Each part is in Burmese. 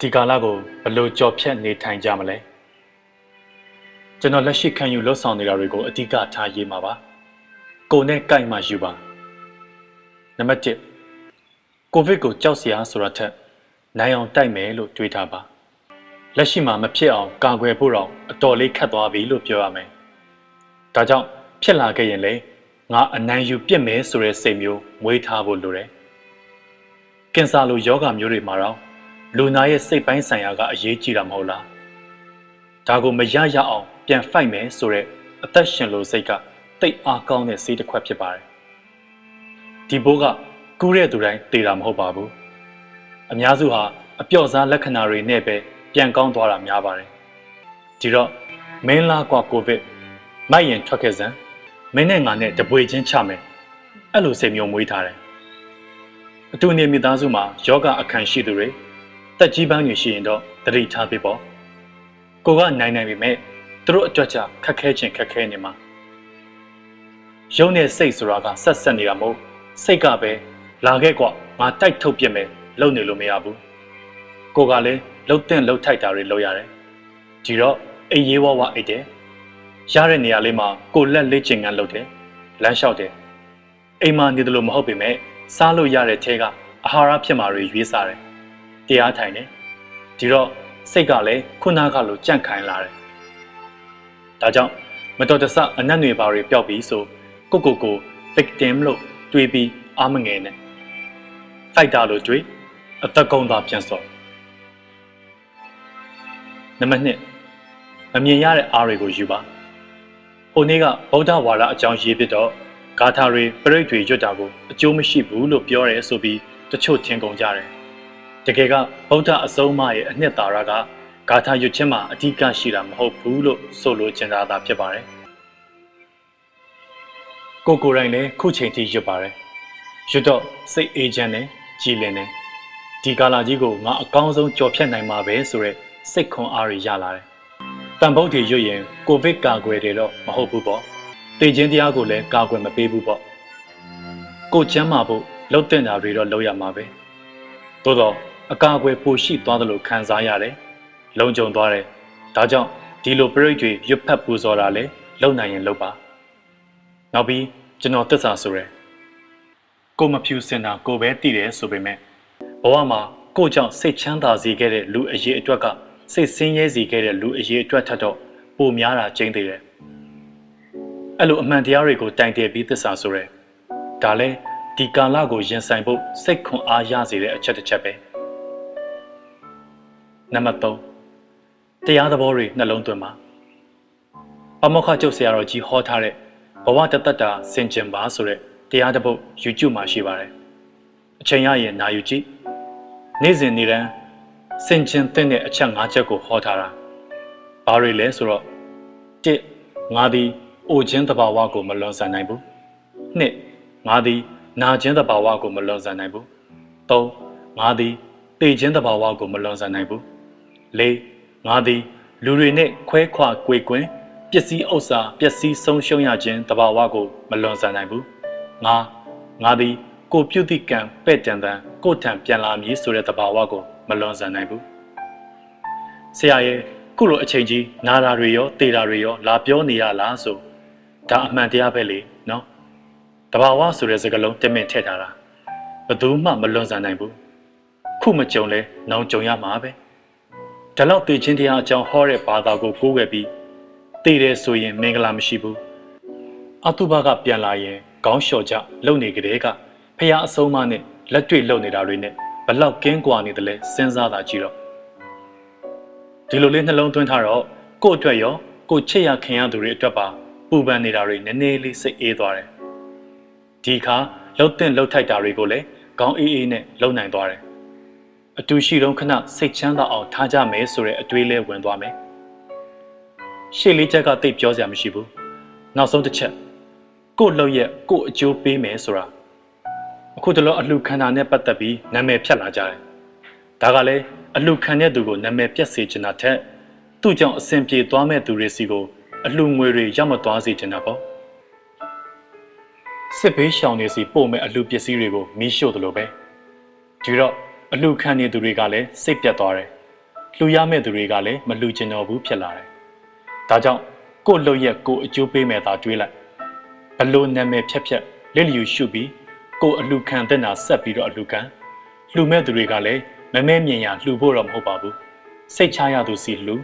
ဒီကာလကိုဘယ်လိုကြော်ဖြတ်နေထိုင်ကြမလဲကျွန်တော်လက်ရှိခံယူလှုပ်ဆောင်နေတာတွေကိုအဓိကထားရေးမှာပါကိုနဲ့ကြိုက်မှယူပါနံပါတ်1ကိုဗစ်ကိုကြောက်စရာဆိုတာထက်နိုင်အောင်တိုက်မယ်လို့တွေးထားပါလက်ရှိမှာမဖြစ်အောင်ကာကွယ်ဖို့တော့အတော်လေးခက်သွားပြီလို့ပြောရမယ်ဒါကြောင့်ဖြစ်လာခဲ့ရင်လေ ငါအနိုင်ယူပြစ်မယ်ဆိုတဲ့စိတ်မျိုးမွေးထားဖို့လိုတယ်ကင်ဆာလိုယောဂမျိုးတွေမှာတော့လူနာရဲ့စိတ်ပိုင်းဆိုင်ရာကအရေးကြီးတာမဟုတ်လားဒါကိုမရရအောင်ပြန်ဖိုက်မယ်ဆိုတော့အသက်ရှင်လို့စိတ်ကတိတ်အားကောင်းတဲ့စိတ်တစ်ခွက်ဖြစ်ပါတယ်ဒီဘိုးကကူးတဲ့သူတိုင်းတေတာမဟုတ်ပါဘူးအများစုဟာအပြော့စားလက္ခဏာတွေနဲ့ပဲပြန်ကောင်းသွားတာများပါတယ်ဒီတော့မင်းလာကွာကိုဗစ်မိုက်ရင်ထွက်ခဲ့စမ်း မင်းနဲ့ငါနဲ့တပွေချင်းချမယ်အဲ့လိုစိတ်မျိုးမွေးထားတယ်အတူနေမိသားစုမှာယောဂအခန့်ရှိသူတွေတက်ကြီးပန်းတွေရှိရင်တော့တတိထားပေးပေါ့ကိုကနိုင်နိုင်ပြီမဲ့သူတို့အတွက်ကြခက်ခဲခြင်းခက်ခဲနေမှာရုံနဲ့စိတ်ဆိုတာကဆက်ဆက်နေတာမဟုတ်စိတ်ကပဲလာခဲ့ကွာငါတိုက်ထုတ်ပြစ်မယ်လုံနေလို့မရဘူးကိုကလည်းလှုပ်တဲ့လှုပ်ထိုက်တာတွေလုပ်ရတယ်ဒီတော့အေးရေးဝဝအိတ်တယ် ရတဲ့နေရာလေးမှာကိုလက်လေးချင်ကန်လုပ်တယ်လမ်းလျှောက်တယ်အိမ်မှာနေတယ်လို့မဟုတ်ပေမဲ့စားလို့ရတဲ့ထဲကအဟာရဖြစ်မှာတွေရွေးစားတယ်တရားထိုင်တယ်ဒီတော့စိတ်ကလည်းခုနကလိုကြန့်ခိုင်လာတယ်ဒါကြောင့်မတော်တဆအနက်တွေပါတွေပျောက်ပြီးဆိုကိုကိုကို victim လို့တွေးပြီးအာမငယ်နဲ့ fighter လို့တွေးအသက်ကုန်သာပြန်စော်နံပါတ်1မမြင်ရတဲ့အားတွေကိုယူပါဟို နေ့ကဗုဒ္ဓဝါဒအကြောင်းရေးပြတော့ဂါထာတွေပြိဋ္ဌတွေရွတ်တာကိုအကျိုးမရှိဘူးလို့ပြောရဲဆိုပြီးတချို့ထင်ကုန်ကြတယ်တကယ်ကဗုဒ္ဓအဆုံးအမရဲ့အနှစ်သာရကဂါထာရွတ်ခြင်းမှာအဓိကရှိတာမဟုတ်ဘူးလို့ဆိုလိုချင်တာသာဖြစ်ပါတယ်ကိုကိုယ်တိုင်လည်းခုချိန်ထိရွတ်ပါတယ်ရွတ်တော့စိတ်အေးချမ်းတယ်ကြည်လင်တယ်ဒီကာလာကြီးကိုငါအကောင်းဆုံးကြော်ဖြတ်နိုင်မှာပဲဆိုရက်စိတ်ခွန်အားတွေရလာတယ် တန်ဖုတ်တွေရွတ်ရင်ကိုဗစ်ကာကွယ်တယ်တော့မဟုတ်ဘူးပေါ့တေခြင်းတရားကိုလည်းကာကွယ်မပေးဘူးပေါ့ကိုချမ်းမာဖို့လှုပ်တင်တာတွေတော့လုပ်ရမှာပဲသို့တော့အကာအကွယ်ပိုရှိသွားသလိုခံစားရတယ်။လုံခြုံသွားတယ်။ဒါကြောင့်ဒီလိုပြိဋ္ဌတွေရွတ်ဖတ်ပူဇော်တာလေလုံနိုင်ရင်လုပ်ပါ။နောက်ပြီးကျွန်တော်တစ္ဆာဆိုရယ်။ကိုမဖြူစင်တာကိုပဲတည်တယ်ဆိုပေမဲ့ဘဝမှာကိုကြောင့်စိတ်ချမ်းသာစေခဲ့တဲ့လူအရေးအတွက်က စိတ်ဆင်းရဲစေခဲ့တဲ့လူအရေးအတွက်ထက်တော့ပိုများတာကျင်းသေးတယ်။အဲ့လိုအမှန်တရားတွေကိုတိုင်တည်ပြီးသစ္စာဆိုရယ်။ဒါလဲဒီကာလကိုရင်ဆိုင်ဖို့စိတ်ခွန်အားရစေတဲ့အချက်တစ်ချက်ပဲ။နံပါတ်3တရားသဘောတွေနှလုံးသွင်းပါပမောက္ခကျုပ်ဆရာတော်ကြီးဟောထားတဲ့ဘဝတသက်တာစင်ကြင်ပါဆိုတဲ့တရားတစ်ပုဒ် YouTube မှာရှိပါတယ်အချိန်ရရင်နာယူကြည့်နေ့စဉ်နေ့တိုင်း စင်ကြင်တဲ့အချက်၅ချက်ကိုဟောထားတာဘာတွေလဲဆိုတော့1ငါသည်အိုခြင်းတဘာဝကိုမလွန်ဆန်နိုင်ဘူး2ငါသည်နာခြင်းတဘာဝကိုမလွန်ဆန်နိုင်ဘူး3ငါသည်တေခြင်းတဘာဝကိုမလွန်ဆန်နိုင်ဘူး၄ငါသည်လူတွေနဲ့ခွဲခွာကြွေကွင်းပစ္စည်းဥစ္စာပစ္စည်းဆုံးရှုံးရခြင်းတဘာဝကိုမလွန်ဆန်နိုင်ဘူးငါငါသည်ကိုပြုတိကံပဲ့တန်တန်ကိုထံပြန်လာမည်ဆိုတဲ့တဘာဝကို မလွန်ဆန်နိုင်ဘူးဆရာရဲ့ခုလိုအချိန်ကြီးနာတာတွေရောတေတာတွေရောလာပြောနေရလားဆိုဒါအမှန်တရားပဲလေနော်တဘာဝဆိုတဲ့စကားလုံးတမင်ထည့်ထားတာဘယ်သူမှမလွန်ဆန်နိုင်ဘူးခုမကြုံလဲနောင်ကြုံရမှာပဲဒါလောက်သိချင်းတရားအကြောင်းဟောတဲ့ဘာသာကိုကိုးကွယ်ပြီးသိတယ်ဆိုရင်မင်္ဂလာမရှိဘူးအတုဘကပြန်လာရင်ခေါင်းလျှော်ကြလုံနေကြတဲ့ကဖះအဆုံးမနဲ့လက်တွေ့လုံနေတာတွေနဲ့ ဘလောက်ကင်းကွာနေတယ်လဲစဉ်းစားတာကြည့်တော့ဒီလိုလေးနှလုံးသွင်းထားတော့ကို့အတွက်ရောကိုချစ်ရခင်ရသူတွေအတွက်ပါပူပန်နေတာတွေနည်းနည်းလေးစိတ်အေးသွားတယ်ဒီခါလှုပ်တဲ့လှုပ်ထိုက်တာတွေကိုလည်းခေါင်းအေးအေးနဲ့လုံနိုင်သွားတယ်အတူရှိတုန်းခဏစိတ်ချမ်းသာအောင်ထားကြမယ်ဆိုတဲ့အတွေးလဲဝင်သွားမယ်ရှေ့လေးချက်ကတိတ်ပြောစရာမရှိဘူးနောက်ဆုံးတစ်ချက်ကို့လောက်ရက်ကို့အကျိုးပေးမယ်ဆိုတာ အခုတလောအလှခံတာနဲ့ပတ်သက်ပြီးနာမည်ဖြတ်လာကြတယ်ဒါကလည်းအလှခံတဲ့သူကိုနာမည်ပြတ်စေချင်တာထက်သူ့ကြောင့်အဆင်ပြေသွားမဲ့သူတွေစီကိုအလှငွေတွေရောက်မသွားစေချင်တာပေါ့စစ်ဘေးရှောင်နေစီပို့မဲ့အလူပစ္စည်းတွေကိုမီးရှို့တယ်လို့ပဲဒီတော့အလူခံနေသူတွေကလည်းစိတ်ပြတ်သွားတယ်လှူရမဲ့သူတွေကလည်းမလှူချင်တော့ဘူးဖြစ်လာတယ်ဒါကြောင့်ကို့လှုပ်ရက်ကို့အကျိုးပေးမဲ့သာတွေးလိုက်ဘလို့နာမည်ဖြက်ဖြက်လက်လျူရှုပြီး ကို့အလူခံတဲ့နာဆက်ပြီးတော့အလူခံလှူမဲ့သူတွေကလည်းမမဲမြင်ရလှူဖို့တော့မဟုတ်ပါဘူးစိတ်ချရသူစီလှူ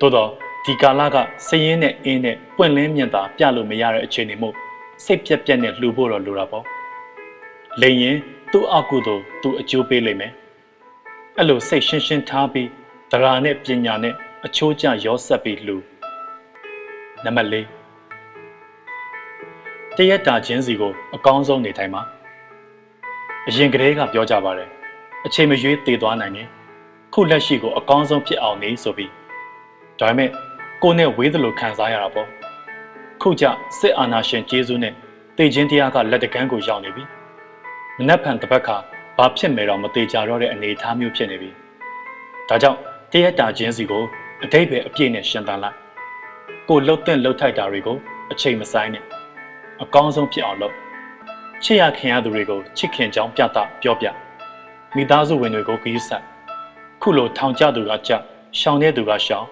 သို့တော့ဒီကာလကစည်ရင်နဲ့အင်းနဲ့ပွင့်လင်းမြင်သာပြလို့မရတဲ့အခြေအနေမို့စိတ်ပြက်ပြက်နဲ့လှူဖို့တော့လိုတာပေါ့လိန်ရင်သူ့အကုသို့သူအကျိုးပေးလိမ့်မယ်အဲ့လိုစိတ်ရှင်းရှင်းထားပြီးတရားနဲ့ပညာနဲ့အချိုးကျရောဆက်ပြီးလှူနံပါတ်၄ တရက်တာချင်းစီကိုအကောင်းဆုံးနေထိုင်ပါအရင်ကတည်းကပြောကြပါတယ်အချိန်မရွေးတည်သွားနိုင်တယ်ခုလက်ရှိကိုအကောင်းဆုံးဖြစ်အောင်နေဆိုပြီးဒါပေမဲ့ကိုနဲ့ဝေးသလိုခံစားရတာပေါ့ခုကြစစ်အာဏာရှင်ကျေးဇူးနဲ့တေချင်းတရားကလက်တကမ်းကိုရောက်နေပြီမနှက်ဖန်တစ်ပတ်ခါဘာဖြစ်မယ်တော့မသေးကြတော့တဲ့အနေအထားမျိုးဖြစ်နေပြီဒါကြောင့်တရက်တာချင်းစီကိုအတိတ်ပဲအပြည့်နဲ့ရှင်းတန်းလိုက်ကိုလှုပ်တဲ့လှုပ်ထိုက်တာတွေကိုအချိန်မဆိုင်နဲ့ အကောင်းဆုံးဖြစ်အောင်လုပ်ချစ်ရခင်ရသူတွေကိုချစ်ခင်ကြောင်းပြတာပြောပြမိသားစုဝင်တွေကိုဂရုစိုက်ခုလိုထောင်ကျသူကကြရှောင်တဲ့သူကရှောင်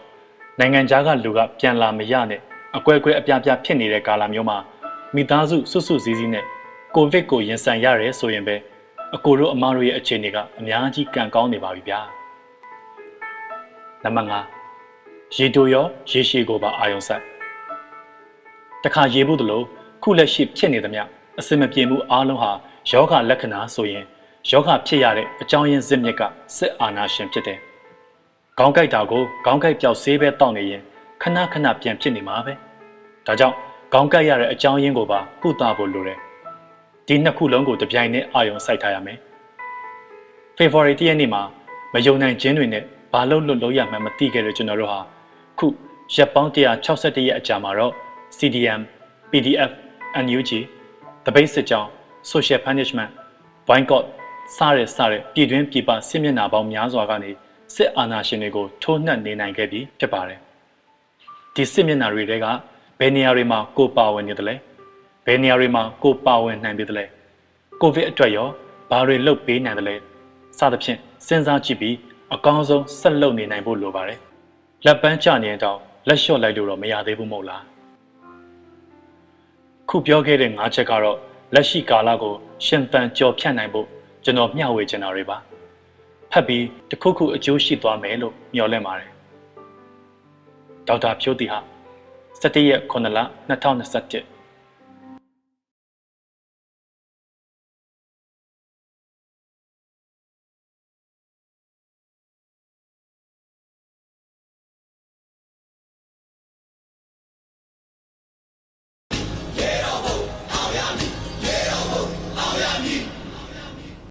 နိုင်ငံခြားကလူကပြန်လာမရနဲ့အကွဲကွဲအပြားပြားဖြစ်နေတဲ့ကာလမျိုးမှာမိသားစုစွတ်စွတ်စည်းစည်းနဲ့ကိုဗစ်ကိုရင်ဆိုင်ရတယ်ဆိုရင်ပဲအကိုတို့အမတို့ရဲ့အခြေအနေကအများကြီးကံကောင်းနေပါပြီဗျာနံပါတ်5ရေတိုရောရေရှည်ကိုပါအာယုံဆက်တခါရေဖို့တလို့ ခုလက်ရှိဖြစ်နေသမျှအစင်မပြေမှုအားလုံးဟာယောဂလက္ခဏာဆိုရင်ယောဂဖြစ်ရတဲ့အကြောင်းရင်းဇစ်မြစ်ကစစ်အာဏာရှင်ဖြစ်တယ်ခေါင်းကိုက်တာကိုခေါင်းကိုက်ပြောက်ဆေးပဲတောက်နေရင်ခဏခဏပြန်ဖြစ်နေမှာပဲဒါကြောင့်ခေါင်းကိုက်ရတဲ့အကြောင်းရင်းကိုပါကုသဖို့လိုတယ်ဒီနှစ်ခုလုံးကိုတပြိုင်တည်းအာရုံစိုက်ထားရမယ်ဖေဖော်ဝါရီတရက်နေ့မှာမယုံနိုင်ခြင်းတွေနဲ့ဘာလို့လွတ်လို့ရမှန်းမသိခဲ့တဲ့ကျွန်တော်တို့ဟာခုရက်ပေါင်း161ရက်အကြာမှာတော့ CDM PDF NUG တပိတ်စစ်ကြောင်း Social Punishment Boycott စတဲ့စတဲ့ပြည်တွင်းပြည်ပစစ်မျက်နှာပေါင်းများစွာကနေစစ်အာဏာရှင်တွေကိုထိုးနှက်နေနိုင်ခဲ့ပြီဖြစ်ပါတယ်။ဒီစစ်မျက်နှာတွေကဘယ်နေရာတွေမှာကိုပါဝင်နေသလဲ။ဘယ်နေရာတွေမှာကိုပါဝင်နိုင်သေးသလဲ။ကိုဗစ်အတွက်ရောဘာတွေလုပ်ပေးနိုင်သလဲ။စသဖြင့်စဉ်းစားကြည့်ပြီးအကောင်းဆုံးဆက်လုပ်နေနိုင်ဖို့လိုပါတယ်။လက်ပန်းချနေတော့လက်လျှော့လိုက်လို့တော့မရသေးဘူးမဟုတ်လား။ ခုပြောခဲ့တဲ့၅ချက်ကတော့လက်ရှိကာလကိုရှင်သန်ကြော်ဖြတ်နိုင်ဖို့ကျွန်တော်မျှဝေချင်တာတွေပါ။ဖတ်ပြီးတခုခုအကျိုးရှိသွားမယ်လို့မျှော်လင့်ပါတယ်ဒေါက်တာဖြိုးတီဟာ17ရက်9လ2021